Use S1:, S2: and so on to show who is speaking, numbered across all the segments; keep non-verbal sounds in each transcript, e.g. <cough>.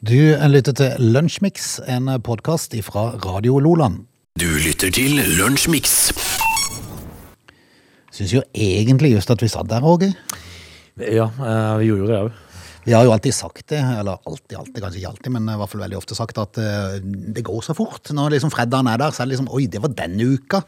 S1: Du lytter til Lunsjmix, en podkast fra Radio Loland.
S2: Du lytter til Lunsjmix.
S1: Syns jo egentlig just at vi satt der, Åge.
S3: Ja, eh, vi gjorde jo det òg.
S1: Vi har jo alltid sagt det, eller alltid, alltid, kanskje ikke alltid, men i hvert fall veldig ofte sagt at eh, det går så fort. Når liksom fredagen er der, så er det liksom Oi, det var denne uka.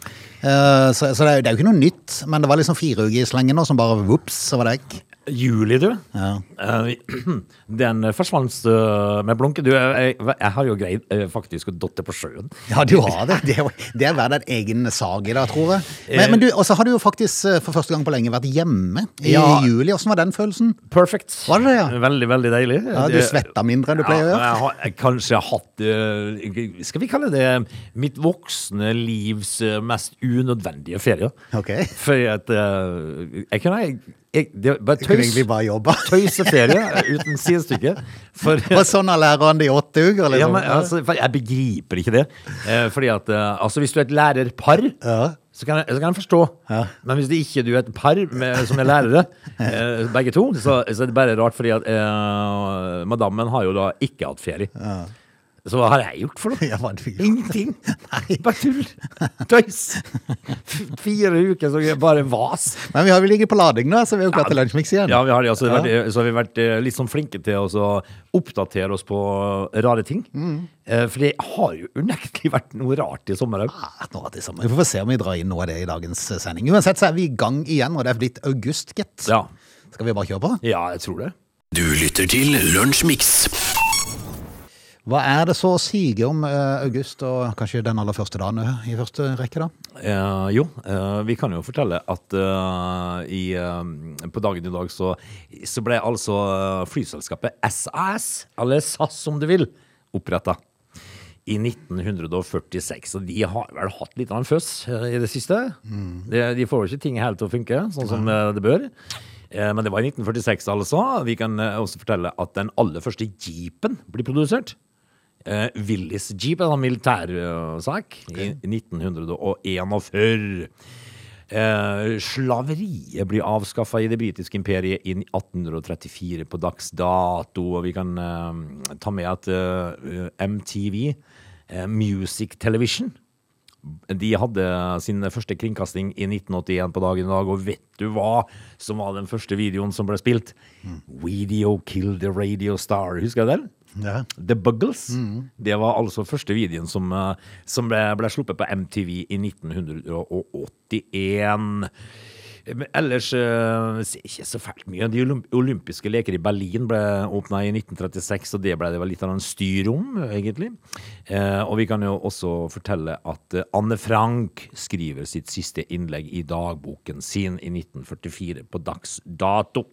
S1: Eh, så så det, er, jo- det er jo ikke noe nytt, men det var liksom fire uker i slengen nå, som bare vops, så var det ikke.
S3: Juli, du.
S1: Ja.
S3: Eh, <clears throat> Den forsvant eh, med blunken. Du, jeg, jeg har jo greid eh, faktisk å dotte på sjøen.
S1: Ja, du har det. Det det er verdt en egen sag i dag, tror jeg. Men, men du, og så har du jo faktisk eh, for første gang på lenge vært hjemme i
S3: Ja.
S1: juli. Åssen var den følelsen?
S3: Perfect.
S1: Var det ja?
S3: Veldig, veldig deilig.
S1: Ja, Du svetta mindre enn du pleier å gjøre?
S3: jeg har jeg kanskje hatt eh, Skal vi kalle det mitt voksne livs eh, mest unødvendige ferie.
S1: Ok.
S3: For at eh, Jeg kunne jeg, Det var
S1: tøys. kunne egentlig bare jobba. <laughs>
S3: tøyseferie uten sidestykke. For <laughs>
S1: Og sånn har læreren det i åtte uker?
S3: Ja,
S1: Liksom.
S3: men, altså, jeg begriper ikke det. Eh, fordi at eh, altså, Hvis du er et lærerpar,
S1: Ja.
S3: så, kan jeg, så kan jeg forstå.
S1: Ja.
S3: Men hvis det ikke du er et par med, som er lærere, <laughs> eh, begge to, så, så er det bare rart, fordi at eh, madammen har jo da ikke hatt ferie. Så hva har jeg gjort for noe? <laughs>
S1: Ja?
S3: Ingenting. Bare tull. Tøys. Fire uker så er bare vas.
S1: Men vi har vel ligget på lading nå, så vi har jo klart til lunsjmix igjen.
S3: Ja, vi har det. Altså,
S1: Ja.
S3: vært, så har vi vært eh, litt sånn flinke til å oppdatere oss på rare ting. Mm. For det har jo unektelig vært noe rart i sommer òg.
S1: Ja, noe rart i samme. Vi får se om vi drar inn noe av det i dagens eh, sending. Uansett så er vi i gang igjen, og det er blitt august, gitt.
S3: Ja.
S1: Skal vi bare kjøre på?
S3: ja, jeg tror det.
S2: Du lytter til Lunsjmix.
S1: Hva er det så å sige om eh, august, og kanskje den aller første dagen eh, i første rekke, da?
S3: Eh, jo, eh, vi kan jo fortelle at i, på dagen i dag så, så ble altså flyselskapet SAS, eller SAS om du vil, oppretta. I 1946. Og de har vel hatt litt av en føss i det siste. De, de får jo ikke ting helt til å funke sånn som det bør. Men det var i 1946, altså. Vi kan også fortelle at den aller første jeepen blir produsert. Eh, Willis Jeep, en militærsak, okay. i 1941. Eh, slaveriet blir avskaffa i det britiske imperiet i 1834 på dags dato. Og vi kan eh, ta med at eh, MTV, eh, Music Television, de hadde sin første kringkasting i 1981 på dagen i dag, og vet du hva som var den første videoen som ble spilt? Video Kill the Radio Star. Husker du den?
S1: Ja.
S3: The Buggles. Det var altså første videoen som, eh, som ble, ble sluppet på MTV i 1981. Men ellers eh, ikke så fælt mye. De olympiske leker i Berlin ble åpna i 1936, og det ble det vel litt av en styr om, egentlig. Eh, og vi kan jo også fortelle at Anne Frank skriver sitt siste innlegg i dagboken sin i 1944 på dags dato.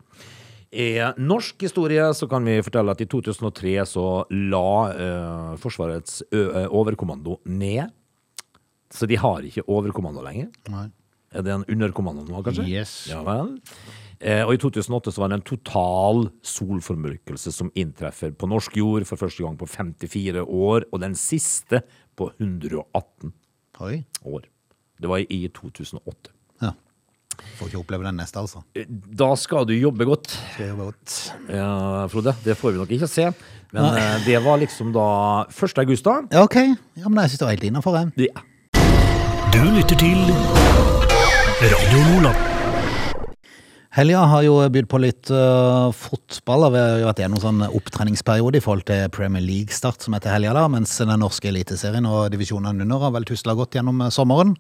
S3: I norsk historie så kan vi fortelle at i 2003 så la uh, Forsvarets overkommando ned. Så de har ikke overkommando lenger.
S1: Nei.
S3: Er det en underkommando nå, kanskje?
S1: Yes.
S3: Ja vel. Eh, og i 2008 så var det en total solformørkelse som inntreffer på norsk jord for første gang på 54 år, og den siste på 118
S1: Oi.
S3: år. Det var i 2008.
S1: Får ikke oppleve den neste, altså.
S3: Eh, Da skal du jobbe godt.
S1: Skal jobbe godt.
S3: Ja, Frode, det får vi nok ikke se. Men Nei. det var liksom da 1. august, da.
S1: Ja, ok. Ja, men jeg synes det var helt innafor, jeg.
S3: Ja.
S2: Du lytter til Radio Lola.
S1: Helga har jo bydd på litt uh, fotball. og Vi har jo vært gjennom sånn opptreningsperiode i forhold til Premier League-start som er til helga, da, mens den norske eliteserien og divisjonene under har vel tusla godt gjennom eh, sommeren.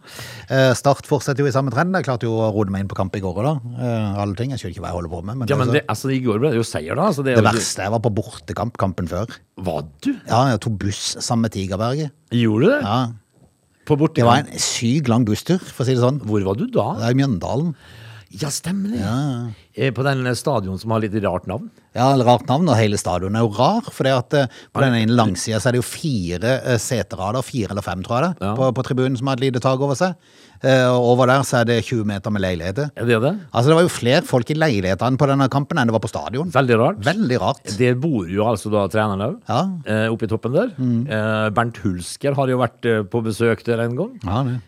S1: Uh, start fortsetter jo i samme trend. Jeg klarte jo å rote meg inn på kamp i går òg, da. Uh, alle ting. Jeg skjønner ikke hva jeg holder på med. Men,
S3: ja, men
S1: altså,
S3: det, altså, I går ble det jo seier, da. Altså, det,
S1: det
S3: er
S1: verste jeg var på bortekamp kampen før.
S3: Var du?
S1: Ja, jeg tok buss sammen med Tigerberget.
S3: Gjorde du det?
S1: Ja,
S3: På bortekamp?
S1: Det var en syk lang busstur, for å si det sånn.
S3: Hvor var du da?
S1: Det er Mjøndalen.
S3: Ja, stemmer det. Ja. På den stadion som har litt rart navn.
S1: Ja, rart navn, og hele stadionet er jo rar. For det at eh, på den ene langsida er det jo fire eh, seterader, fire eller fem, tror jeg det,
S3: Ja.
S1: på, på tribunen som har et lite tak over seg. Eh, Og over der så er det 20 meter med leiligheter.
S3: Er det det?
S1: Altså det var jo flere folk i leilighetene på denne kampen enn det var på stadion.
S3: Veldig rart.
S1: Veldig rart.
S3: Der bor jo altså da treneren òg,
S1: Ja.
S3: oppe i toppen der. Mm. Bernt Hulsker har jo vært på besøk der en gang.
S1: Ja, det.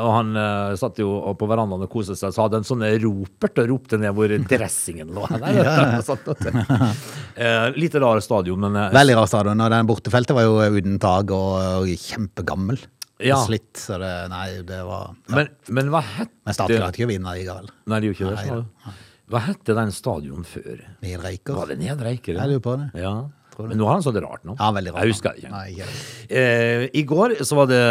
S3: Og han satt jo på verandaen og koste seg, så hadde en sånn ropert og ropte ned hvor dressingen lå. <laughs> Der,
S1: Ja, ja. <laughs> <laughs>
S3: Eh, litt rar stadion, men eh,
S1: Veldig rar stadion. Og den bortefeltet var jo uten tak og, og kjempegammel.
S3: Ja.
S1: Slitt, så det Nei, det var ja.
S3: men, men hva het
S1: Men Start klarte ikke å vinne likevel.
S3: Nei, det gjorde ikke det.
S1: Nei.
S3: Hva hette den stadion før?
S1: Nedreiker.
S3: Var det Nedreiker?
S1: Jeg lurer på det.
S3: Ja. Men nå har han sånn rart nå.
S1: Ja, veldig rart.
S3: Jeg husker det ikke.
S1: Nei, ikke.
S3: Eh, I går så var det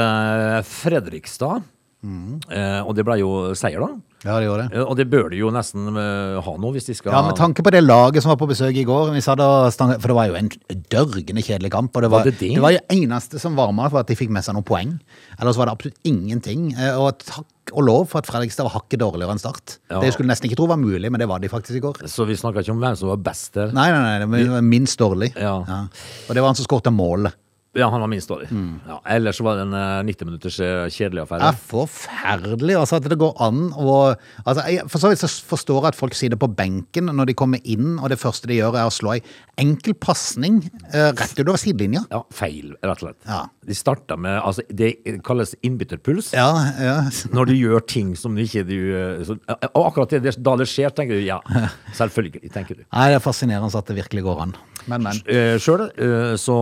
S3: Fredrikstad,
S1: Mm.
S3: eh, og det ble jo seier, da.
S1: Ja, det gjorde det.
S3: Eh, Og det bør de jo nesten eh, ha nå, hvis de skal
S1: Ja, Med tanke på det laget som var på besøk i går vi satt og stang- For det var jo en dørgende kjedelig kamp. Og det var,
S3: Var det det?
S1: det var jo eneste som varma for at de fikk med seg noen poeng. Ellers var det absolutt ingenting. Eh, Og takk og lov for at Fredrikstad var hakket dårligere enn Start.
S3: Ja.
S1: Det skulle nesten ikke tro var mulig, men det var de faktisk i går.
S3: Så vi snakka ikke om hvem som var best der.
S1: Nei, nei, nei, det var minst dårlig.
S3: Ja.
S1: Og det var han som skåret målet.
S3: Ja, han var minst dårlig.
S1: Mm.
S3: Ja, ellers så var det en eh, 90 minutters eh, kjedelig affære.
S1: er forferdelig altså at det går an å altså jeg, For så vidt så forstår jeg at folk sitter på benken når de kommer inn, og det første de gjør er å slå ei enkel pasning eh, rett utover sidelinja.
S3: Ja, feil, rett og slett.
S1: Ja.
S3: De starta med altså, Det kalles innbytterpuls.
S1: Ja, ja.
S3: Når du gjør ting som du ikke du eh, så, Og akkurat det, da det skjer, tenker du ja, <laughs> selvfølgelig. tenker du.
S1: Nei, det er fascinerende at det virkelig går an. Men, men.
S3: Uh, Sjøl, eh, så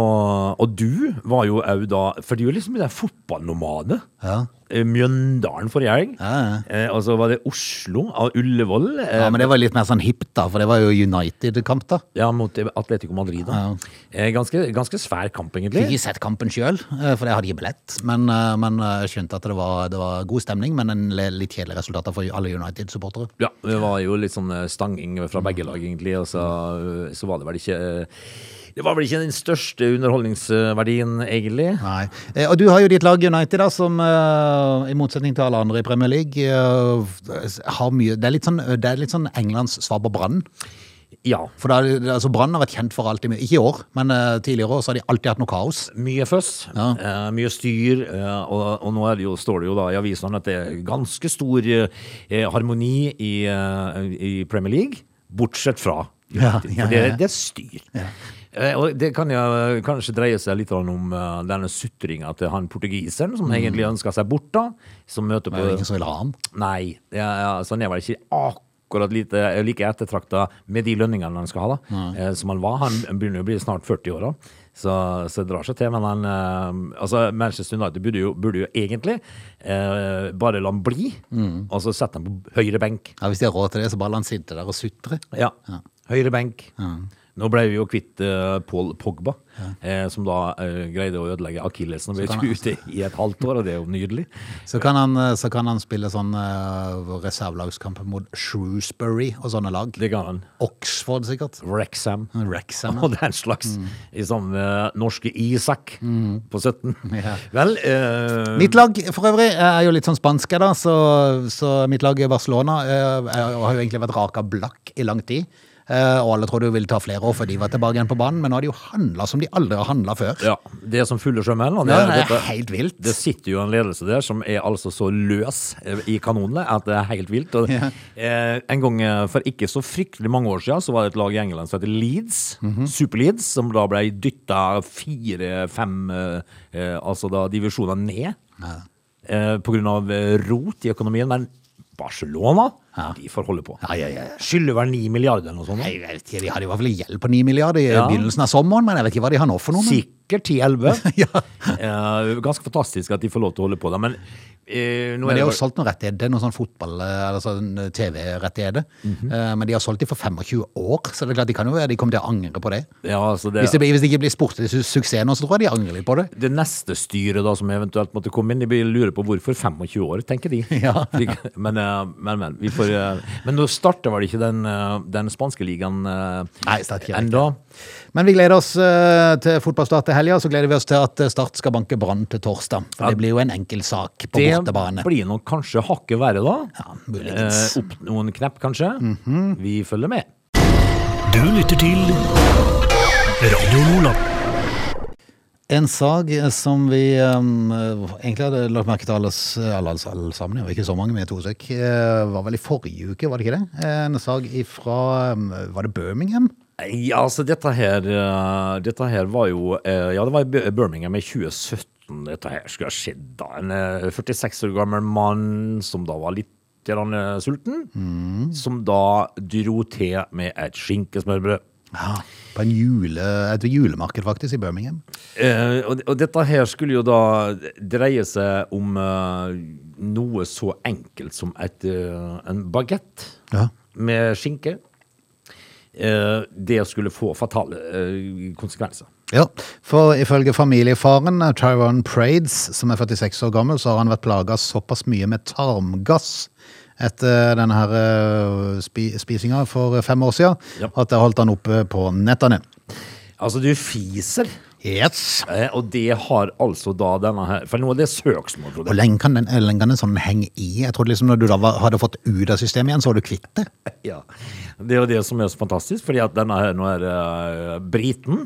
S3: Og du var jo òg da For du er liksom den fotballnomade.
S1: Ja.
S3: Eh, Mjøndalen forrige helg.
S1: Ja, ja.
S3: Eh, og så var det Oslo, av Ullevål. eh,
S1: Ja, men det var litt mer sånn hipt, da, for det var jo United-kamp, da.
S3: Ja, mot Atletico Madrid. Da.
S1: Ja.
S3: Eh, ganske, ganske svær kamp,
S1: Fikk
S3: egentlig.
S1: ikke sett kampen sjøl, for jeg hadde ikke billett. Men, eh, men skjønte at det var, det var god stemning, men en litt kjedelig resultat for alle United-supportere.
S3: Ja, Det var jo litt sånn eh, stanging fra begge lag, egentlig. Og så, eh, så var det vel ikke eh, Det var vel ikke den største underholdningsverdien, egentlig.
S1: Nei. Eh, Og du har jo ditt lag United, da, som eh, i motsetning til alle andre i Premier League eh, har mye Det er litt sånn, det er litt sånn Englands svar på Brann.
S3: Ja.
S1: For da, altså Brann har vært kjent for alltid mye. Ikke i år, men uh, tidligere år så har de alltid hatt noe kaos.
S3: Mye føss,
S1: Ja.
S3: uh, mye styr, Uh, og, og nå er det jo, står det jo da i avisene at det er ganske stor harmoni i, i Premier League, bortsett fra
S1: Ja, ja,
S3: det,
S1: ja, ja.
S3: det er styr. Eh, og det kan jo kanskje dreie seg litt om eh, denne sutringa til han portugiseren, som egentlig ønska seg bort, da. Som møter
S1: Det
S3: på
S1: er ingen som vil ha han.
S3: Nei, ja, ja, så han er vel ikke akkurat lite, like ettertrakta med de lønningene han skal ha, da, eh, som han var. Han begynner å bli snart 40 år, da. Så, så det drar seg til. Men han eh, Altså, Manchester United burde jo, burde jo egentlig eh, bare la han bli, og så sette han på høyre benk.
S1: Ja, Hvis de har råd til det, så bare la han sitte der og sutre.
S3: Ja. Høyre benk. Nå ble vi jo kvitt uh, Paul Pogba, eh, som da uh, greide å ødelegge akillesen og ble ute i et halvt år, og det er jo nydelig. <laughs>
S1: Så kan han, eh, så kan han spille sånn uh, reservelagskamp mot Shrewsbury og sånne lag.
S3: Det kan han.
S1: Oxford, sikkert.
S3: Wrexham.
S1: Wrexham. <laughs>
S3: Og den slags. I sånn norske Isak på 17. <laughs>
S1: Ja.
S3: Vel
S1: Mitt lag for øvrig er jo litt sånn spanske, da, så, så mitt lag er Barcelona er- har jo egentlig vært raka blakk i lang tid. Eh, og alle trodde jo ville ta flere år før de var tilbake igjen på banen, men nå har de jo handla som de aldri har handla før.
S3: Ja, det er som fulle sjømenn. Det,
S1: Ja, det er helt vilt.
S3: Det sitter jo en ledelse der som er altså så løs eh, i kanonene at det er helt vilt. Og,
S1: Ja.
S3: eh, en gang eh, for ikke så fryktelig mange år siden så var det et lag i England som heter Leeds.
S1: Mhm.
S3: Super Leeds, som da ble dytta fire-fem eh, eh, altså da divisjoner ned eh, på grunn av eh, rot i økonomien. Men Barcelona,
S1: Ja.
S3: de får holde på.
S1: Ja, ja, ja.
S3: Skylder vel 9 milliarder eller noe sånt?
S1: Jeg vet ikke, De hadde i hvert fall gjeld på 9 milliarder i
S3: Ja.
S1: begynnelsen av sommeren, men jeg vet ikke hva de har nå for noe. Men...
S3: Sikkert 10-11. <laughs>
S1: Ja.
S3: Eh, ganske fantastisk at de får lov til å holde på det. Men,
S1: Men
S3: er
S1: de har jo solgt noen rettigheter, noen sånn fotball- eller sånn TV-rettigheter.
S3: Mhm.
S1: Eh, Men de har solgt dem for 25 år, så det er klart de kan jo være de kommer til å angre på det.
S3: ja, altså det,
S1: Hvis det, blir- hvis det ikke blir sportlig su- suksess nå, så tror jeg de angrer litt på det.
S3: det neste styret da som eventuelt måtte komme inn, de blir- lurer på hvorfor 25 år, tenker de. <laughs>
S1: Ja.
S3: Men, eh, men, men, vi får, eh, men nå starter vel ikke den, eh, den spanske ligaen eh,
S1: Men vi gleder oss eh, til fotballstart til helga, så gleder vi oss til at eh, Start skal banke Brann til torsdag. For
S3: Ja.
S1: det blir jo en enkel sak på
S3: Det
S1: bortebane.
S3: blir nok kanskje hakket verre da.
S1: Ja, muligens.
S3: Eh, opp noen knepp, kanskje. Vi følger med.
S2: Du lytter til Radio Nordland.
S1: En sak som vi um, egentlig hadde lagt merke til alle, alle, alle, alle sammen, ikke så mange, med to stykk, var vel i forrige uke, var det ikke det? En sak ifra, um, var det Birmingham?
S3: Ja, altså dette her, eh, dette her var jo eh, Ja, det var i Birmingham i 2017 dette her skulle ha skjedd. da. En eh, 46 år gammel mann som da var litt eh, sulten, som da dro til med et skinkesmørbrød.
S1: Ja, på jule, et julemarked faktisk i Birmingham.
S3: Eh, og, og dette her skulle jo da dreie seg om eh, noe så enkelt som et, eh, en bagett
S1: Ja.
S3: med skinke. Eh, det skulle få fatale eh, konsekvenser.
S1: Ja, for ifølge familiefaren eh, Tyrone Prades, som er 46 år gammel, så har han vært plaga såpass mye med tarmgass etter denne her spisinga for fem år siden,
S3: Ja.
S1: at det holdt han oppe på nettene.
S3: Altså, du fiser,
S1: Yes.
S3: eh, og det har altså da denne her For nå er det søksmål,
S1: Hvor lenge kan den, lenge kan den sånn henge i? Jeg trodde liksom når du da var, hadde fått ut av systemet igjen, så var du kvitt det. <laughs>
S3: Ja. Det er jo det som er så fantastisk, fordi at denne her, nå er uh, briten,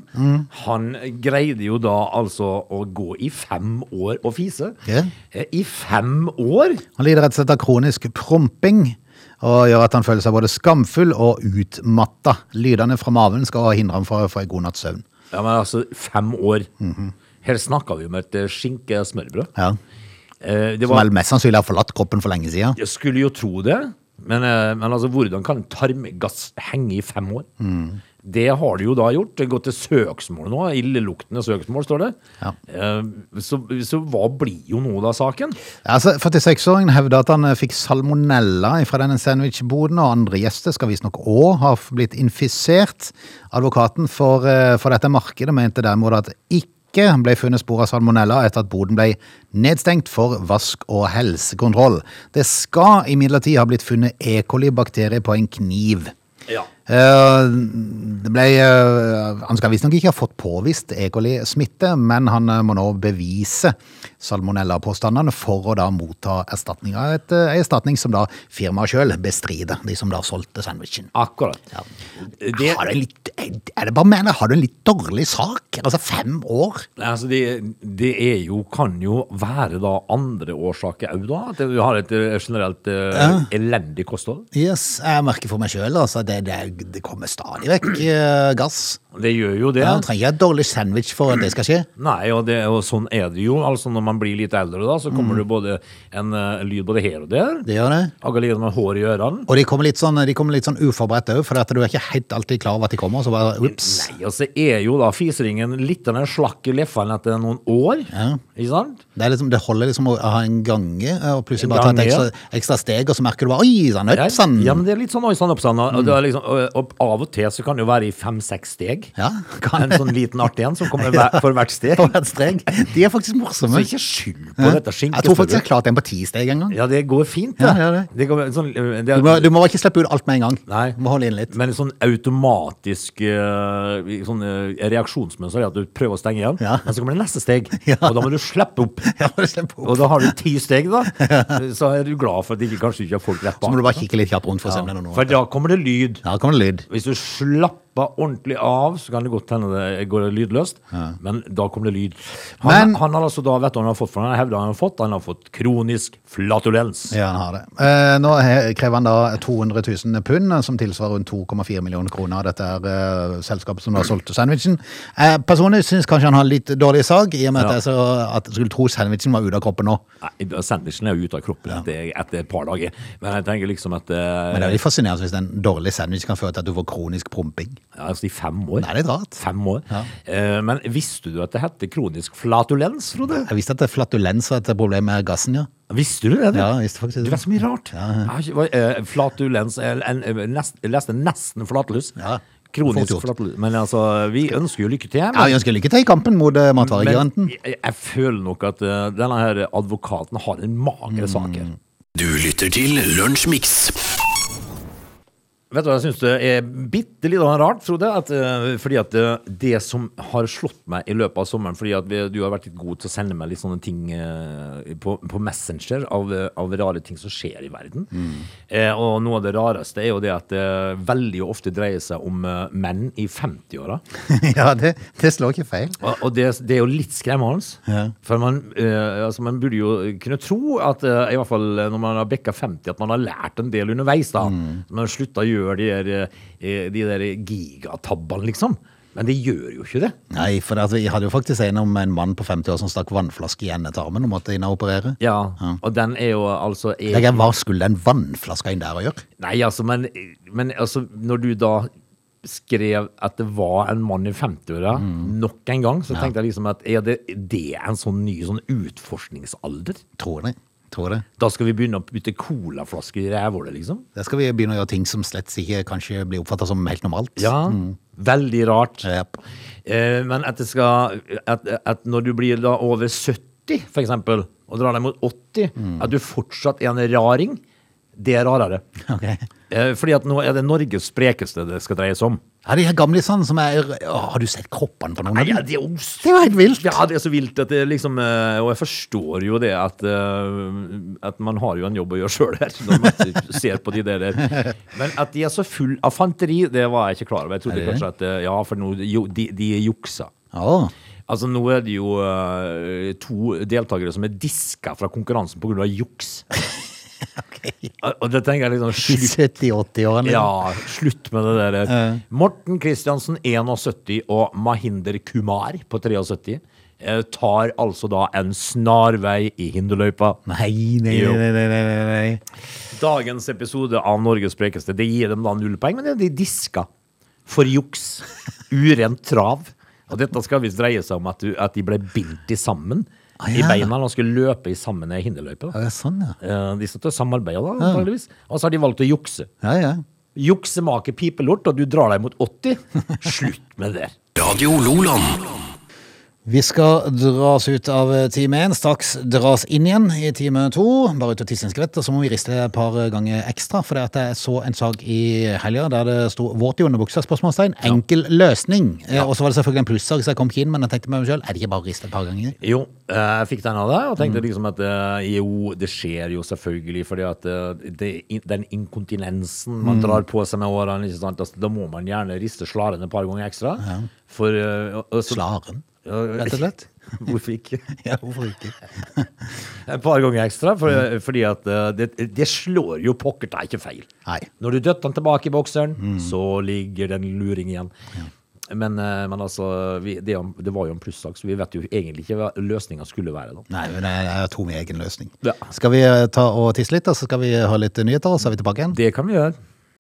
S3: han greide jo da altså å gå i fem år og fise.
S1: Yeah.
S3: Eh, I fem år?
S1: Han lider rett og slett av kronisk promping, og gjør at han føler seg både skamfull og utmatta. Lydene fra maven skal hindre ham fra å få en god natts søvn.
S3: Ja, men altså, fem år. Her snakka vi om et eh, skinkesmørbrød.
S1: Ja.
S3: Eh, var,
S1: Som vel mest sannsynlig har forlatt kroppen for lenge siden.
S3: jeg skulle jo tro det, men, eh, men altså, hvordan kan tarmgass henge i fem år? Det har de jo da gjort. Det går til søksmål nå. Illeluktende søksmål, står det.
S1: Ja.
S3: Eh, så, så hva blir jo nå da saken?
S1: Altså, 46-åringen hevder at han eh, fikk salmonella fra denne sandwichboden, og andre gjester skal visstnok òg ha blitt infisert. Advokaten for, eh, for dette markedet mente derimot at ikke ble funnet spor av salmonella etter at boden ble nedstengt for vask og helsekontroll. Det skal imidlertid ha blitt funnet E. coli-bakterier på en kniv.
S3: Ja.
S1: Eh, Det ble, eh, han skal visstnok ikke ha fått påvist E. coli-smitte, men han eh, må nå bevise salmonella-påstandene for å da motta erstatning av et, eh, en erstatning som da firmaet sjøl bestrider, de som da solgte sandwichen.
S3: Akkurat. Det,
S1: du en litt, er det bare mener, har du en litt dårlig sak? Altså fem år?
S3: altså det, det er jo, kan jo være da andre årsaker òg, da. At du har et generelt generelt ja. elendig kosthold.
S1: Yes, jeg merker for meg sjøl, altså. Det, det, det kommer stadig vekk uh, gass.
S3: Det gjør jo det.
S1: Ja, trenger ikke et dårlig sandwich for at det skal skje.
S3: Nei, og, det, og sånn er det jo. Altså Når man blir litt eldre, da, så kommer det både en eh, lyd både her og der.
S1: Det gjør det.
S3: Akkurat med hår i ørene.
S1: Og de kommer litt sånn, de kommer litt sånn uforberedt òg, for at du er ikke helt alltid klar over at de kommer. Så bare ups.
S3: Nei, og så er jo da fiseringen litt av en slakk i leffene etter noen år. Ikke sant?
S1: Det, er liksom, det holder liksom å ha en gange, og plutselig bare ta et ekstra, ekstra steg, og så merker du bare Oi sann,
S3: Ja,
S1: øpsann!
S3: ja, men det er litt sånn oi sann, oppsann. Og, det er liksom, og, og av og til så kan det jo være i fem-seks steg.
S1: Ja,
S3: En sånn liten artig en som kommer <laughs> hver, for hvert steg.
S1: For hvert steg. De er faktisk morsomme.
S3: Så
S1: morsomme.
S3: Ikke skyld på dette
S1: Jeg tror faktisk jeg
S3: klarte
S1: klart en en gang.
S3: Ja, det går fint,
S1: Ja,
S3: det.
S1: ja, det.
S3: går, sånn, det
S1: Du må, du må bare ikke slippe ut alt med en gang.
S3: Nei.
S1: Du må holde inn litt.
S3: Men sånn automatisk eh, sånn, eh, reaksjonsmønster er at du prøver å stenge igjen,
S1: Ja.
S3: men så kommer det neste steg,
S1: Ja.
S3: og da må du slippe opp. <laughs>
S1: Ja, bare opp.
S3: Og da har du ti steg, da. <laughs> Så er du glad for at ikke, kanskje ikke har folk rett bak.
S1: Så må du bare kikke litt kjapt rundt for å se om det er noe.
S3: For da kommer det lyd.
S1: Ja, kommer det lyd.
S3: Hvis du slapper ordentlig av, så kan det godt hende det går lydløst, men da kommer det lyd. Han,
S1: Men-
S3: han har altså da, vet du han har fått for han hevder han har fått? Han har fått kronisk flatulens.
S1: Ja, han har det. Eh, nå krever han da 200 000 pund, eh, som tilsvarer rundt 2,4 millioner kroner av dette eh, selskapet som da solgte sandwichen. Eh, personlig syns kanskje han har litt dårlig sag, i og med
S3: Ja.
S1: at jeg så at jeg skulle tro sandwichen var ute av kroppen nå.
S3: Nei, Sandwichen er jo ute av kroppen etter, etter et par dager, men jeg tenker liksom at eh,
S1: Men det er litt fascinerende hvis en dårlig sandwich kan føre til at du får kronisk promping.
S3: Ja, altså i fem år.
S1: Det er litt rart.
S3: Fem år.
S1: Ja.
S3: Eh, men visste du at det heter kronisk flatulens, Frode?
S1: Jeg visste at det er flatulens og et problem med gassen, ja.
S3: Visste du det? du?
S1: Ja, jeg visste faktisk
S3: Du
S1: det.
S3: vet så mye rart. Ja, ja. ikke- eh, Flatulens jeg, jeg, nest, leste nesten flatlus.
S1: Ja,
S3: Kronisk flatlus. Men altså, vi ønsker jo lykke til.
S1: Ja, vi ønsker lykke til i kampen mot eh, matvaregiganten.
S3: jeg, jeg føler nok at uh, denne her advokaten har en mager sak her.
S2: Du lytter til Lunsjmix.
S3: Vet du hva jeg syns det er bitte litt rart, Frode? At, uh, fordi at det, det som har slått meg i løpet av sommeren Fordi at vi, du har vært litt god til å sende meg litt sånne ting uh, på, på Messenger av, eh, av rare ting som skjer i verden. Eh, og noe av det rareste er jo det at det veldig ofte dreier seg om eh, menn i 50-åra. <laughs>
S1: ja, det, det slår ikke feil.
S3: Og, og det, det er jo litt skremmende.
S1: Ja.
S3: For man, eh, altså man burde jo kunne tro at eh, i hvert fall når man har bikka 50, at man har lært en del underveis. da. Mm. Man har slutta å gjøre de der, eh, de der gigatabbene, liksom. Men det gjør jo ikke det.
S1: Nei, for jeg hadde jo faktisk en om en mann på 50 år som stakk vannflaske i endetarmen og måtte inn og operere.
S3: Ja, Og den er jo altså er,
S1: hva skulle den vannflaska inn der å gjøre?
S3: Nei, altså, men, men altså, når du da skrev at det var en mann i 50-åra nok en gang, så tenkte jeg liksom at er det, det er en sånn ny sånn utforskningsalder?
S1: Tror det. Tror det.
S3: Da skal vi begynne å bytte colaflasker i rævhullet, liksom?
S1: Da skal vi begynne å gjøre ting som slett ikke kanskje blir oppfatta som helt normalt.
S3: Ja, veldig rart.
S1: Yep.
S3: Eh, men at det skal at, at når du blir da over 70, for eksempel, og drar deg mot 80, at du fortsatt er en raring, det er rarere. <laughs>
S1: Okay.
S3: Eh, fordi at nå er det Norges sprekeste det skal dreies om.
S1: Ja, de her gamlisene som er Å, Har du sett kroppene på noen
S3: av
S1: av
S3: ja,
S1: dem?
S3: det er jo
S1: Det er jo helt vilt.
S3: Ja, det er så vilt at det liksom eh, Og jeg forstår jo det at, eh, at man har jo en jobb å gjøre sjøl her, når man <laughs> ser på de der. Men at de er så full av fanteri, det var jeg ikke klar over. Jeg trodde kanskje at eh, Ja, for nå, de, de juksa.
S1: Oh.
S3: Altså, nå er det jo to deltakere som er diska fra konkurransen pga. juks. <laughs> <laughs> Og det tenker jeg liksom Slutt,
S1: 70-80-årene.
S3: ja, slutt med det der.
S1: Uh.
S3: Morten Kristiansen, 71, og Mahinder Kumar på 73 eh, tar altså da en snarvei i hinderløypa.
S1: Nei, nei, nei, nei, nei, nei.
S3: Dagens episode av Norges sprekeste, det gir dem da null poeng, men de diska for juks. <laughs> Urent trav. Og dette skal visst dreie seg om at, du, at de ble bindt i sammen
S1: Ah,
S3: i
S1: ja.
S3: beina og skulle løpe i sammen hinderløype. hinderløypa.
S1: Ja, sånn, ja.
S3: Eh, De satt og samarbeida, da, antageligvis. Og så har de valgt å jukse.
S1: Ja, ja.
S3: Juksemaker pipelort, og du drar deg mot 80. <laughs> Slutt med det.
S2: Radio Loland.
S1: Vi skal dras ut av time én, straks dras inn igjen i time to. Bare ut og tisse en skvett, og så må vi riste et par ganger ekstra. For det jeg så en sak i helga der det sto 'våt i underbuksa?' spørsmålstegn. Enkel løsning. Ja. Og så var det selvfølgelig en plussak, så jeg kom ikke inn, men jeg tenkte meg selv, er det ikke bare å riste et par ganger?
S3: Jo, eh, jeg fikk den av deg, og tenkte liksom at eh, jo, det skjer jo selvfølgelig, fordi at eh, det, den inkontinensen man drar på seg med årene? Altså, da må man gjerne riste slaren et par ganger ekstra. For eh, og- og
S1: Slaren.
S3: Ja,
S1: rett og slett. <laughs>
S3: Hvorfor ikke? <laughs>
S1: Ja, hvorfor ikke? <laughs>
S3: Et par ganger ekstra, for, fordi at eh, det, det slår jo pokker ta ikke feil.
S1: Nei.
S3: Når du døtter den tilbake i bokseren, så ligger det en luring igjen. Men, eh, men altså, vi, det, det var jo en plussak, så vi vet jo egentlig ikke hva løsninga skulle være. da.
S1: Nei, men jeg tror min egen løsning.
S3: Ja.
S1: Skal vi eh, ta og tisse litt, og så skal vi ha litt nyheter, og så er vi tilbake igjen?
S3: Det kan vi gjøre.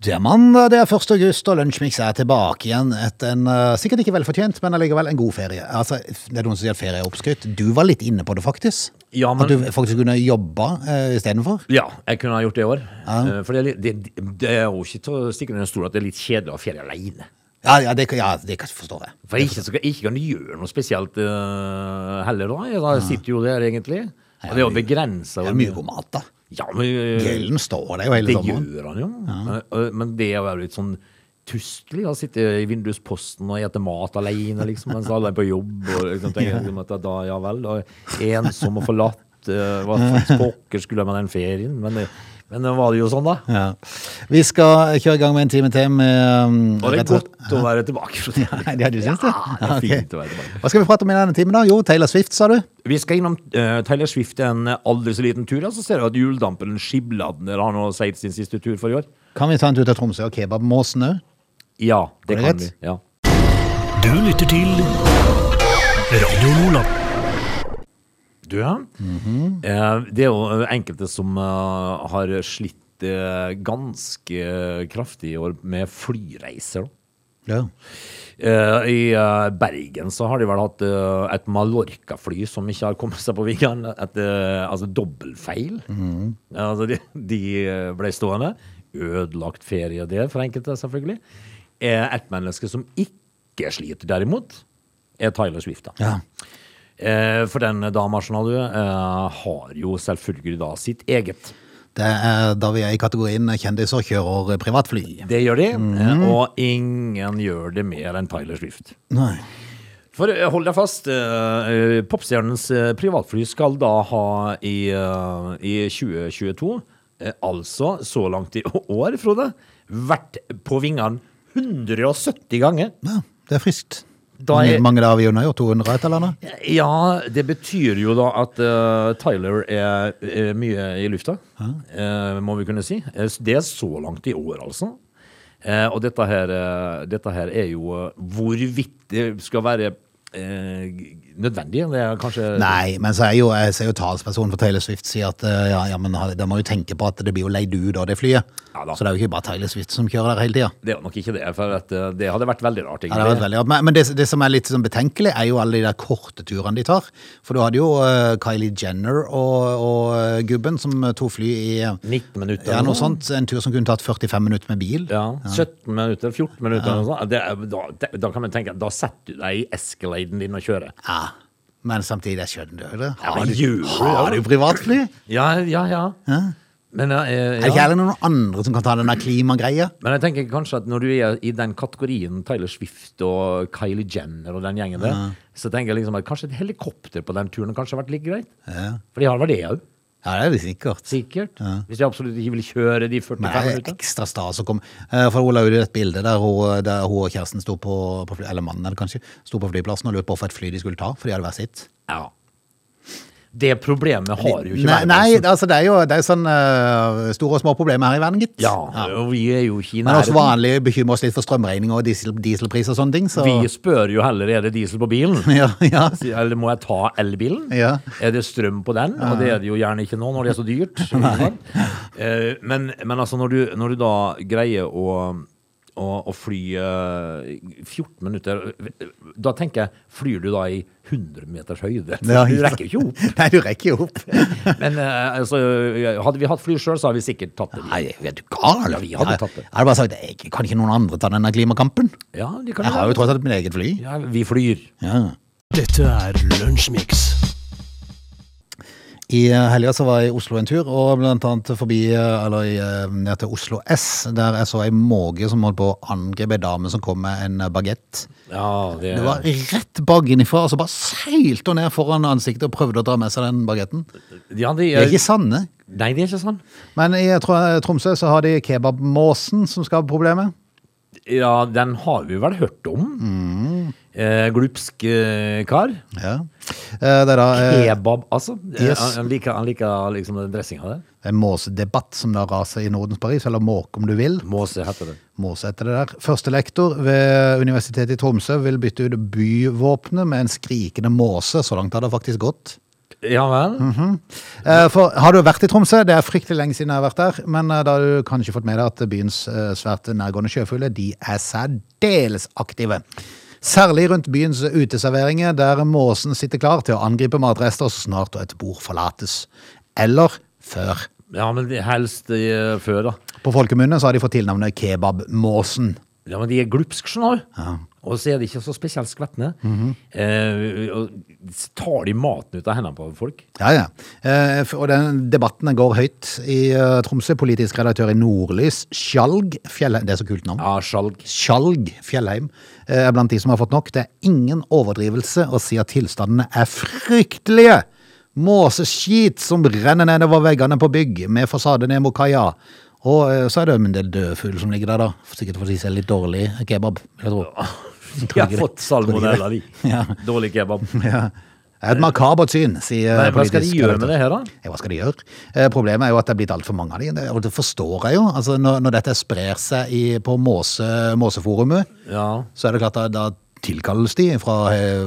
S1: Det er mandag, det er 1. august, og Lunsjmix er tilbake igjen etter en uh, sikkert ikke velfortjent, men allikevel en god ferie. Altså, det er noen som sier at ferie er oppskrytt. Du var litt inne på det, faktisk.
S3: Ja, men-
S1: At du faktisk kunne jobba uh, istedenfor.
S3: Ja, jeg kunne ha gjort det i år. Eh, For det det, det er jo ikke til å stikke under en stol at det er litt kjedelig å ha ferie alene.
S1: Ja, ja, det, ja, det forstår jeg.
S3: For jeg ikke, så, ikke kan gjøre noe spesielt uh, heller, da. Jeg da sitter jo der, egentlig. Og det er jo begrensa.
S1: Det er mye god mat, da.
S3: Ja, men eh,
S1: Gjelden står der jo hele
S3: Det
S1: sommeren.
S3: gjør han jo. Eh, Men det er jo litt sånn tustelig å sitte i vindusposten og spise mat alene, liksom, mens alle er på jobb. Og liksom, tenker liksom at da, ja vel, da, ensom og forlatt. eh, Hva <laughs> pokker skulle man den ferien? Men, det- men nå var det jo sånn, da.
S1: Ja. Vi skal kjøre i gang med en time til med um,
S3: Og det
S1: rett
S3: godt å være tilbake. å det. <laughs>
S1: Ja, du syns det?
S3: Ja, det er
S1: Ja,
S3: fint å være tilbake.
S1: Hva skal vi prate om i denne timen, da? Jo, Taylor Swift, sa du?
S3: Vi skal innom uh, Taylor Swift en aldri så liten tur. Og så ser du at juledamperen Skibladner har nå seilt sin siste tur for i år.
S1: Kan vi ta en tur til Tromsø og kebabmåsen òg?
S3: Ja, det
S1: det
S3: kan vi. Ja.
S2: Du lytter til Radio Loland.
S3: Du, ja. -hmm. det er jo enkelte som eh, har slitt eh, ganske kraftig i år med flyreiser.
S1: Ja.
S3: Eh, I eh, Bergen så har de vel hatt eh, et Mallorca-fly som ikke har kommet seg på vingene. Eh, altså dobbeltfeil. Ja, altså de, de ble stående. Ødelagt ferie der for enkelte, selvfølgelig. Eh, et menneske som ikke sliter, derimot, er Tyler Swift. da.
S1: ja.
S3: Eh, for den dama, skjønner du, eh, har jo selvfølgelig da sitt eget.
S1: Det er da vi er i kategorien kjendiser kjører privatfly.
S3: Det gjør de, mm. og ingen gjør det mer enn Tyler Swift.
S1: Nei.
S3: For eh, hold deg fast, eh, eh, popstjernens eh, privatfly skal da ha i, eh, i 2022, eh, altså så langt i <laughs> år, Frode, vært på vingene 170 ganger.
S1: Ja, det er friskt.
S3: Da er-
S1: mange avionene har gjort 200 et eller annet?
S3: Ja, det betyr jo da at uh, Tyler er, er mye i lufta, uh, må vi kunne si. Eh, Det er så langt i år, altså. Uh, og dette her, dette her er jo hvorvidt det skal være nødvendig. Det er kanskje
S1: Nei, men så er jo, jeg ser jo talspersonen for Taylor Swift sier at eh, ja, ja, men da må jo tenke på at det blir jo leid ut av det flyet.
S3: Ja da.
S1: så det er jo ikke bare Taylor Swift som kjører der hele tida.
S3: Det er nok ikke det, for at, eh, det hadde vært veldig rart.
S1: Ja, det vært veldig rart. Men, men det, det som er litt sånn betenkelig, er jo alle de der korte turene de tar. For du hadde jo uh, Kylie Jenner og, og gubben som tok fly i eh,
S3: 19 minutter.
S1: ja, noe sånt. En tur som kunne tatt 45 minutter med bil.
S3: Ja, 17 minutter, 14 minutter er- da, det, da kan man tenke at da setter du deg i Escaladen din og kjører.
S1: Ja. Men samtidig, jeg skjønner det. Har du, har du privatfly?
S3: Ja, ja, ja. Men, eh,
S1: Er det ikke heller noen andre som kan ta den klimagreia?
S3: Men jeg tenker kanskje at når du er i den kategorien Tyler Swift og Kylie Jenner og den gjengen der, så tenker jeg liksom at kanskje et helikopter på den turen kanskje har vært litt greit.
S1: Ja.
S3: For de har vel det òg,
S1: Ja, det er det sikkert.
S3: sikkert. Hvis de absolutt ikke vil kjøre de 45
S1: minuttene. det er
S3: minutter.
S1: ekstra stas å komme Eh, For hun la ut et bilde der hun, der hun og kjæresten sto på, på fly, eller mannen kanskje, sto på flyplassen og lurte på for et fly de skulle ta, for de hadde hver sitt.
S3: Ja. Det problemet har jo ikke
S1: Nei,
S3: verden.
S1: nei altså det er jo det er sånn uh, store og små problemer her i verden, gitt.
S3: Ja, og vi er jo ikke i nærheten.
S1: Men også vanlig bekymrer oss litt for strømregning og diesel, dieselpris og sånne ting. Så.
S3: Vi spør jo heller er det diesel på bilen. <laughs>
S1: Ja, ja.
S3: Eller må jeg ta elbilen?
S1: Ja.
S3: Er det strøm på den? Og det er det jo gjerne ikke nå når det er så dyrt. <laughs> Eh, Men, men altså når du, når du da greier å, å, å fly uh, 14 minutter Da tenker jeg, flyr du da i 100 meters høyde?
S1: Ja,
S3: Du rekker jo ikke opp. <laughs>
S1: Nei, du rekker jo opp. <laughs>
S3: Men uh, altså, hadde vi hatt fly sjøl, så hadde vi sikkert tatt det.
S1: Nei, er du gal?
S3: Ja, vi hadde tatt det.
S1: Jeg hadde bare sagt jeg, kan ikke noen andre ta denne klimakampen?
S3: Ja, de kan
S1: Jeg har jo tross alt mitt eget fly.
S3: ja, Vi flyr.
S1: Ja.
S2: Dette er Lunsjmix.
S1: I eh, helga så var jeg i Oslo en tur, og blant annet forbi, eh, eller i, eh, ned til Oslo S, der jeg så ei måke som holdt på å angripe ei dame som kom med en bagett.
S3: Ja, det,
S1: Det var rett bakenfra, og så bare seilte hun ned foran ansiktet og prøvde å dra med seg den bagetten.
S3: ja, de
S1: Det er ikke sanne.
S3: Nei, det er ikke sann.
S1: Men i Tromsø så har de kebabmåsen som skaper problemet.
S3: Ja, den har vi vel hørt om. Eh, glupsk eh, kar.
S1: Ja. Eh, Det er da eh,
S3: Kebab, altså. Eh,
S1: yes.
S3: Han, han liker, han liker liksom den dressinga der.
S1: en måsedebatt som da raser i Nordens Paris, eller måke om du vil.
S3: Måse heter det.
S1: Måse heter det der. Første lektor ved Universitetet i Tromsø vil bytte ut byvåpenet med en skrikende måse. Så langt har det faktisk gått.
S3: Ja vel?
S1: Eh, For har du vært i Tromsø? Det er fryktelig lenge siden jeg har vært der. Men eh, da har du kanskje fått med deg at byens eh, svært nærgående sjøfugler de er særdeles aktive. Særlig rundt byens uteserveringer, der måsen sitter klar til å angripe matrester så snart et bord forlates. Eller før.
S3: Ja, men helst eh, før, da.
S1: På folkemunne så har de fått tilnavnet kebabmåsen.
S3: Ja, men de er glupske, skjønner du. Og så er de ikke så spesielt skvetne. eh, tar de maten ut av hendene på folk?
S1: Ja, ja. Eh, Og den debatten går høyt i uh, Tromsø. Politisk redaktør i Nordlys, Skjalg Fjellheim. Det er så kult navn.
S3: Ja, skjalg.
S1: Skjalg Fjellheim eh, er blant de som har fått nok. Det er ingen overdrivelse å si at tilstandene er fryktelige. Måseskit som renner nedover veggene på bygg med fasade ned mot kaia. Og eh, så er det en del døde fugl som ligger der, da. Sikkert fordi de ser litt dårlig kebab, jeg tro. <laughs>
S3: De har fått salmonella, de. <laughs>
S1: Ja.
S3: Dårlig kebab. <laughs>
S1: Ja. Et makabert syn, sier
S3: Men hva skal de gjøre med det her, da?
S1: Ja, hva skal de gjøre? Eh, problemet er jo at det er blitt altfor mange av de, og det forstår jeg jo. Altså, når, når dette sprer seg i, på måse, Måseforumet,
S3: Ja.
S1: så er det klart at da tilkalles de fra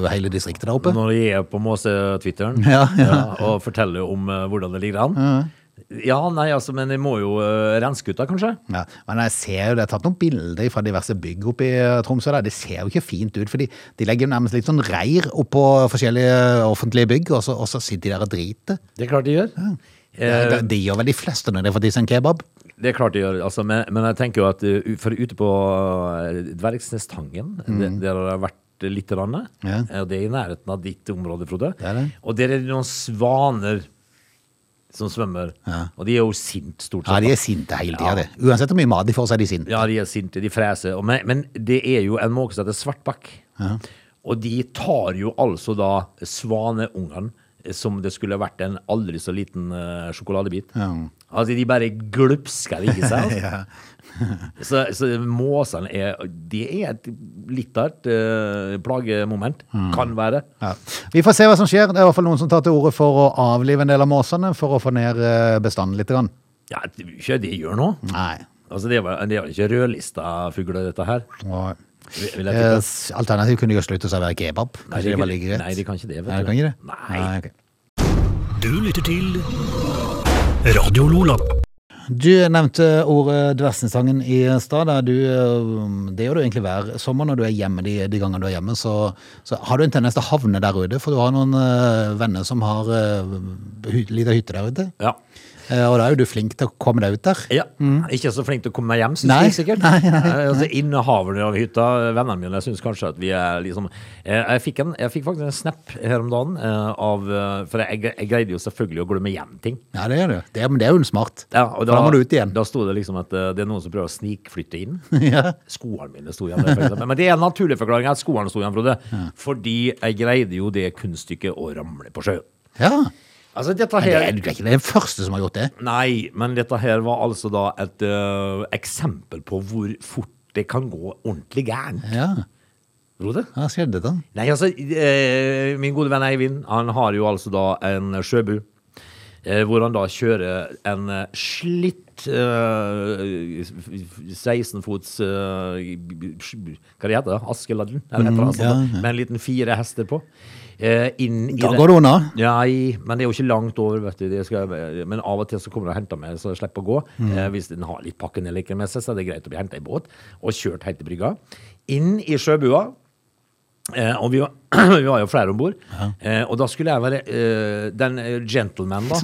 S1: hele distriktet der oppe.
S3: Når de er på Måse-twitteren
S1: Ja, ja.
S3: og forteller om eh, hvordan det ligger an. Ja, nei, altså, men de må jo uh, renske ut da, kanskje?
S1: Ja, men jeg ser jo, det er tatt noen bilder fra diverse bygg oppe i eh, Tromsø. Der. Det ser jo ikke fint ut, for de legger jo nærmest litt sånn reir oppå forskjellige offentlige bygg, og så, og så sitter de der og driter.
S3: Det er klart de gjør.
S1: Det,
S3: Eh,
S1: det, det gjør vel de fleste når de får i seg en kebab.
S3: Det er klart de gjør, altså, men, men jeg tenker jo at uh, for ute på uh, Dvergsnestangen, det, der har det vært litt, rann,
S1: Mm. Ja.
S3: eh, og det er i nærheten av ditt område, Frode.
S1: Det er det.
S3: Og der er det noen svaner som svømmer, og de er jo sint stort sett.
S1: Ja,
S3: de
S1: er sinte hele tida, det. Uansett hvor mye mat de får, så er de sinte.
S3: Ja, de er sinte, de freser. Men, men det er jo en måke som heter svartbakk. Og de tar jo altså da svaneungene eh, som det skulle vært en aldri så liten uh, sjokoladebit. Altså, de bare glupsker det i seg. Altså. <laughs>
S1: Ja.
S3: så, så måsene er De er et litt av et uh, plagemoment. Kan være.
S1: Ja. Vi får se hva som skjer. Det er i hvert fall noen som tar til orde for å avlive en del av måsene for å få ned eh, bestanden litt. Grann.
S3: Ja, det er ikke det de gjør nå.
S1: Nei.
S3: Altså, det var, vel ikke rødlista fugler, dette her.
S1: Nei.
S3: Vil vil jeg
S1: eh, alternativt kunne de jo slutte å servere kebab.
S3: Nei,
S1: Kanskje det var like greit?
S3: Nei, de kan ikke det. Vet
S1: Nei, de kan ikke det?
S3: Nei.
S1: ok.
S2: Du lytter til Radio Lola.
S1: Du nevnte ordet Dversenstangen i stad. eh, det gjør du egentlig hver sommer når du er hjemme de, de gangene du er hjemme. Så, så har du en tendens til å havne der ute, for du har noen eh, venner som har uh, lita hytte der ute.
S3: Ja.
S1: Eh, og da er jo du flink til å komme deg ut der.
S3: Ja, Ikke så flink til å komme meg hjem, syns
S1: Mm.
S3: Jeg sikkert. <laughs>
S1: nei, nei,
S3: nei. Altså, Innehaverne av hytta, vennene mine, syns kanskje at vi er liksom eh, jeg, fikk en, jeg fikk faktisk en snap her om dagen eh, av eh, For jeg, jeg greide jo selvfølgelig å glemme hjem ting.
S1: Ja, det gjør du. Det, men det er jo smart.
S3: Ja, og
S1: da, da må du ut igjen.
S3: Da sto det liksom at eh, det er noen som prøver å snikflytte inn. <laughs>
S1: ja.
S3: Skoene mine sto igjen der. Men det er en naturlig forklaring at skoene sto igjen, Frode. Fordi jeg greide jo det kunststykket å ramle på sjøen.
S1: ja.
S3: Altså, dette
S1: Men det er, du er ikke den første som har gjort det.
S3: Nei, men dette her var altså da et uh, eksempel på hvor fort det kan gå ordentlig gærent.
S1: Ja.
S3: Frode?
S1: Hva skjedde da?
S3: Nei, altså, uh, min gode venn Eivind, han har jo altså da en sjøbu. Uh, hvor han da kjører en slitt eh, 16 fots Hva det heter det? Askeladden? Eller et eller altså,
S1: Mm, ja, ja.
S3: Med en liten fire hester på. Eh,
S1: Da går det unna.
S3: Nei, men det er jo ikke langt over, vet du. Skal, men av og til så kommer de og henter meg, så jeg slipper å gå.
S1: Mm.
S3: Eh, hvis den har litt pakkenedleker med seg, så er det greit å bli henta i båt og kjørt helt til brygga. Inn i sjøbua. Eh, og vi var, <clears throat> vi var jo flere om bord. Eh, og da skulle jeg være eh, den eh, gentleman, da.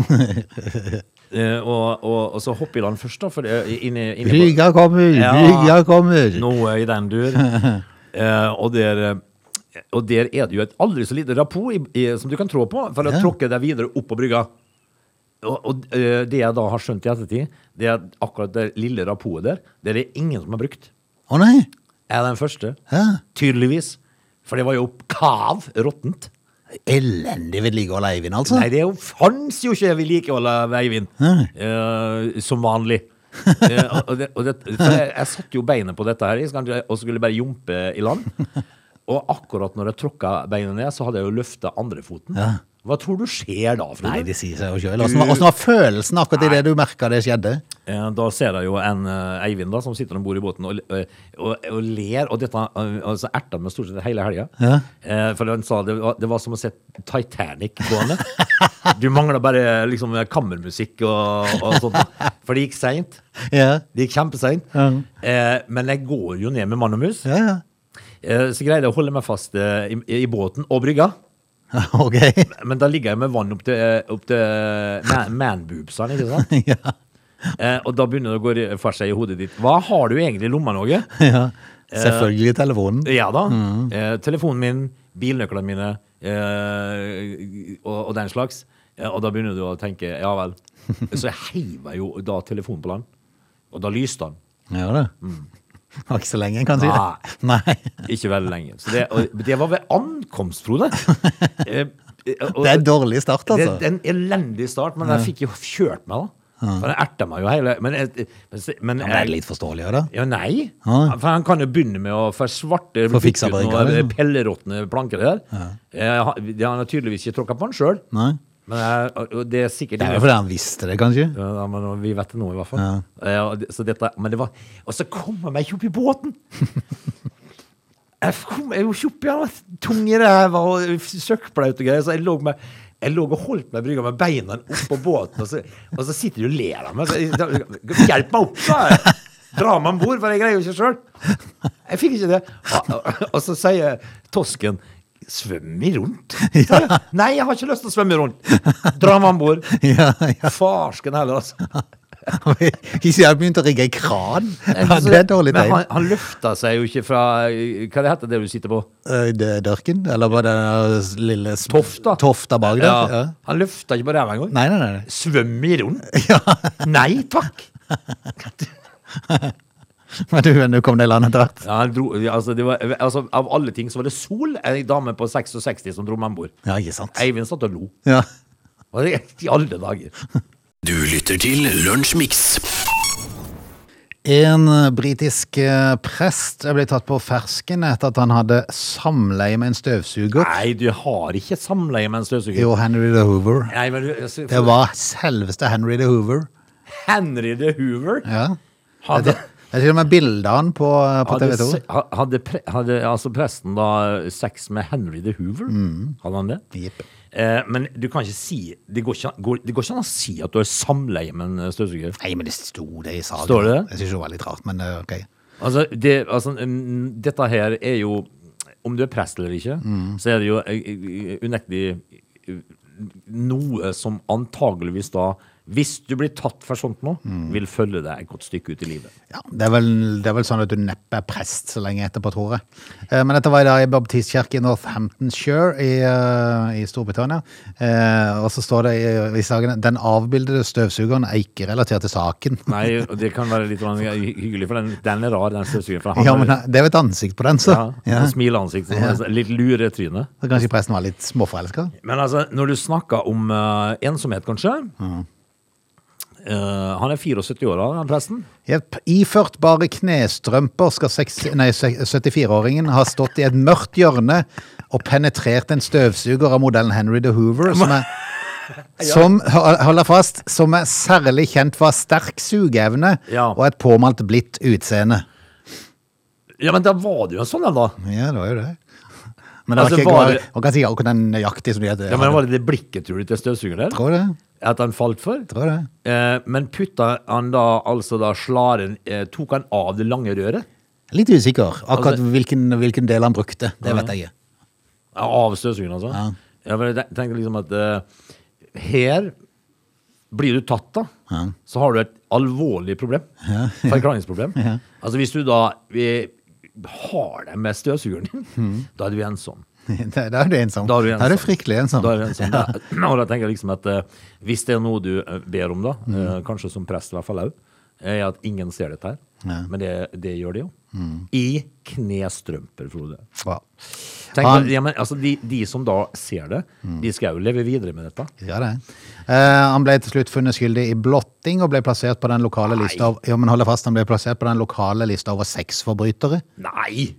S3: <laughs> eh, og, og, og så hoppe i land først, da. For, eh, inn i, inn i.
S1: Brygga kommer,
S3: Ja.
S1: brygga kommer.
S3: Noe i den dur. <laughs> Og, der, og der er det jo et aldri så lite rapport i, i, som du kan trå på, for å
S1: Ja.
S3: tråkke deg videre opp på brygga. Og, og det jeg da har skjønt i ettertid, det er akkurat det lille rapoet der, det er det ingen som har brukt.
S1: Å nei.
S3: Jeg er den første.
S1: Ja.
S3: Tydeligvis. For det var jo kav råttent.
S1: Elendig vedlikehold av Eivind, altså.
S3: Nei, det jo, fanns jo ikke vedlikehold av Eivind. Eh, som vanlig. <laughs> uh, og det, og det, jeg, jeg satte jo beinet på dette her, og skulle bare jumpe i land. <laughs> Og akkurat når jeg tråkka beina ned, så hadde jeg jo løfta andre foten.
S1: Ja.
S3: Hva tror du skjer da, Frode?
S1: Nei, det sier seg jo sjøl. Åssen var- var følelsen akkurat idet du merka det skjedde?
S3: Eh, Da ser jeg jo en eh, Eivind da, som sitter om bord i båten og, og, og, og ler, og dette altså erta meg stort sett hele helga.
S1: Ja.
S3: Eh, for han sa det var, det var som å se Titanic gående. Du mangla bare liksom kammermusikk og, og sånt. For det gikk seint.
S1: Ja.
S3: Det gikk kjempeseint.
S1: Ja.
S3: Eh, men jeg går jo ned med mann og mus.
S1: Ja, ja.
S3: Eh, så greide jeg å holde meg fast eh, i, i båten og brygga. <laughs>
S1: Ok.
S3: Men da ligger jeg med vann opp til, opp til man- manboobsene, ikke sant? <laughs>
S1: Ja.
S3: Eh, og da begynner det å gå for seg i hodet ditt. Hva har du egentlig i lomma, Norge? <laughs>
S1: ja. Selvfølgelig telefonen.
S3: Ja da. Eh, telefonen min, bilnøklene mine eh, og, og den slags. Eh, og da begynner du å tenke ja vel. Så jeg heiv jo da telefonen på land, og da lyste den.
S1: Ja, det. Det <laughs> var ikke så lenge, kan du
S3: si
S1: det. Nei. <laughs>
S3: Ikke veldig lenge. Så det, det var ved ankomst, Frode. <laughs> Eh, eh,
S1: Det er en dårlig start, altså.
S3: det er en elendig start, men jeg fikk jo kjørt meg, da. For Han erta meg jo hele Men, men, men
S1: Ja, det er litt forståelig da.
S3: Ja, nei.
S1: Ja.
S3: For han kan jo begynne med å få svarte
S1: brygga,
S3: og
S1: liksom.
S3: pelleråtne planker der. Ja. ha- Det har han tydeligvis ikke tråkka på han sjøl. Men jeg, det er sikkert
S1: Det er jo fordi han visste det, kanskje.
S3: ja, men vi vet det nå, i hvert fall. Ja. og så dette, men det var, og så kom jeg meg ikke opp i båten! <laughs> Jeg kom jeg jo ikke opp igjen, tung i ræva og søkkblaut og greier. Så jeg lå, med, jeg lå og holdt meg i brygga med beina oppå båten, og så, og så sitter de og ler av meg. Så Hjelp meg opp, da! Dra meg om bord, for jeg greier jo ikke sjøl. Jeg fikk ikke det. Og, og, og så sier tosken Svømme rundt? <laughs> Ja. Nei, jeg har ikke lyst til å svømme rundt. Dra meg om bord. <laughs>
S1: Ja, ja.
S3: Farsken heller, altså. <laughs>
S1: Hvis jeg jeg begynte å rigge en kran.
S3: Altså,
S1: det er dårlig
S3: Men
S1: tegn.
S3: han, han løfta seg jo ikke fra Hva det heter det du sitter på?
S1: Eh, det- Dørken? Eller bare den lille
S3: Tofta.
S1: Tofta bak der? Ja.
S3: Han løfta ikke på ræva engang.
S1: Nei, nei, nei.
S3: Svøm i rundt. Nei takk! <laughs>
S1: Men du, du kom deg i land etter hvert?
S3: Ja, dro, altså, det var, altså, av alle ting så var det Sol, ei dame på 66 som dro meg om bord.
S1: Ja, ikke sant.
S3: Eivind satt og lo.
S1: Ja.
S3: Og det, I alle dager. <laughs>
S2: Du lytter til Lunsjmix.
S1: En britisk eh, prest ble tatt på fersken etter at han hadde samleie med en støvsuger.
S3: Nei, du har ikke samleie med en støvsuger.
S1: Jo, Henry the Hoover.
S3: Nei, men du, for...
S1: Det var selveste Henry the Hoover.
S3: Henry the Hoover.
S1: Ja.
S3: Hadde,
S1: Det er til og med bildene av han på, på TV 2.
S3: hadde, pre, hadde altså presten da sex med Henry the Hoover?
S1: Mm.
S3: Hadde han det?
S1: Yep.
S3: Eh, men du kan ikke si Det går ikke, går, det går ikke an å si at du har samleie med en støvsuger.
S1: Nei, men det sto det i saken.
S3: Står det det?
S1: Jeg synes det var litt rart, men eh, ok.
S3: Altså, det, altså, dette her er jo Om du er prest eller ikke,
S1: Mm.
S3: så er det jo eh, eh, unektelig eh, noe som antageligvis da, hvis du blir tatt for sånt nå,
S1: Mm.
S3: vil følge deg et godt stykke ut i livet.
S1: Ja, det er, vel, det er vel sånn at du neppe er prest så lenge etterpå, tror jeg. Eh, Men dette var da i baptistkirke i Northamptonshire i, eh, i Storbritannia. Eh, og så står det i, i saken den avbildede støvsugeren er ikke relatert til saken. <laughs>
S3: Nei, det kan være litt hyggelig, for den, den er rar, den støvsugeren.
S1: Ja, men det er jo et ansikt på den, så.
S3: ja,
S1: Ja.
S3: Smileansikt, sånn, litt luretryne.
S1: Kanskje presten var litt småforelska?
S3: Men altså, når du snakker om uh, ensomhet, kanskje eh, Han er 74 år, han presten.
S1: Jepp. Iført bare knestrømper skal seks- nei, se- 74-åringen ha stått i et mørkt hjørne og penetrert en støvsuger av modellen Henry the Hoover, som er <laughs> som, holder fast, som er særlig kjent for sterk sugeevne
S3: Ja.
S1: og et påmalt blidt utseende.
S3: Ja, men da var det jo en sånn en, da.
S1: Ja, det var jo det. Men det var
S3: Altså,
S1: ikke
S3: var
S1: var,
S3: det-
S1: Man kan si akkurat den nøyaktig som de heter.
S3: Ja, men Var det det blikket, tror du, til støvsugeren der?
S1: Tror det.
S3: At han falt for?
S1: Tror det.
S3: Eh, men putta han da altså da slaren eh, Tok han av det lange røret?
S1: Litt usikker. Akkurat
S3: Altså-
S1: hvilken, hvilken del han brukte, det vet jeg ikke.
S3: Ja, Av støvsugeren, altså?
S1: Ja.
S3: Ja, men jeg tenker liksom at eh, her blir du tatt, da,
S1: Ja.
S3: så har du et alvorlig problem. <laughs> Forklaringsproblem. Altså hvis du da vi, har det med støvsugeren din,
S1: Hmm.
S3: da er du ensom. <laughs>
S1: Da er du ensom.
S3: Da er du
S1: Da er du
S3: ensom.
S1: fryktelig ensom.
S3: Da er du ensom. Da, og da tenker jeg liksom at eh, hvis det er noe du eh, ber om, da, eh, kanskje som prest i hvert fall òg, er at ingen ser dette her.
S1: Ja.
S3: Men det, det gjør de jo. I knestrømper, Frode.
S1: Ja.
S3: Tenk,
S1: Han-
S3: ja, men, altså, de, de som da ser det, de skal jo leve videre med dette.
S1: Ja, det. Eh, han ble til slutt funnet skyldig i blotting og ble plassert på den lokale lista over, ja, men hold fast, han ble plassert på den lokale lista over sexforbrytere.
S3: Nei!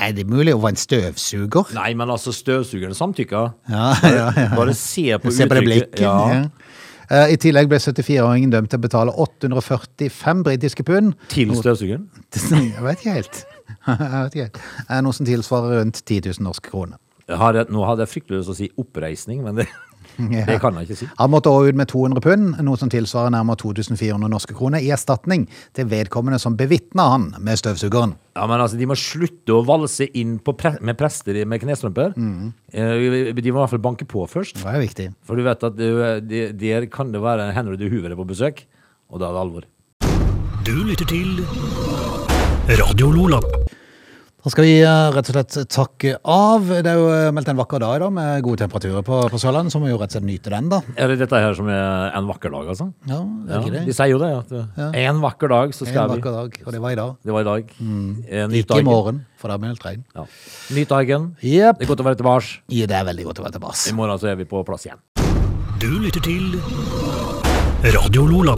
S1: Er det mulig å være en støvsuger?
S3: Nei, men altså, støvsugeren samtykker.
S1: Ja, ja, ja.
S3: Bare se på
S1: Se på det blikket. Ja. Eh, I tillegg ble 74-åringen dømt til å betale 845 britiske pund.
S3: Til støvsugeren. <laughs>
S1: Jeg vet ikke helt. <laughs> Jeg vet ikke helt. Eh, Noe som tilsvarer rundt 10 000 norske kroner.
S3: Nå hadde jeg fryktelig lyst til å si oppreisning, men det, <laughs> det kan han ikke si.
S1: Han måtte òg ut med 200 pund, noe som tilsvarer nærmere 2400 norske kroner, i erstatning til vedkommende som bevitna han med støvsugeren.
S3: Ja, men altså, De må slutte å valse inn på pre med prester med knestrømper. Mm. De må i hvert fall banke på først.
S1: Det er viktig.
S3: For du vet at det- det- der kan det være Henry de Hoover er på besøk, og da er det alvor.
S2: Du lytter til Radio Lola.
S1: Da skal vi eh, rett og slett takke av. Det er jo eh, meldt en vakker dag i dag med gode temperaturer på, på Sørlandet, så må vi jo rett og slett nyte den, da.
S3: Er det dette her som er en vakker dag, altså?
S1: Ja, det er ikke det.
S3: de sier jo det. At ja. en vakker dag, så
S1: En
S3: skal vi.
S1: vakker dag, og det var i dag.
S3: Det var i dag. Mm. Nyt
S1: Ikke i morgen, for da blir det regn.
S3: Ja. Nyt dagen.
S1: Yep.
S3: Det er godt å være tilbake.
S1: Ja, det er veldig godt å være tilbake.
S3: I morgen så er vi på plass igjen.
S2: Du lytter til Radio Lola.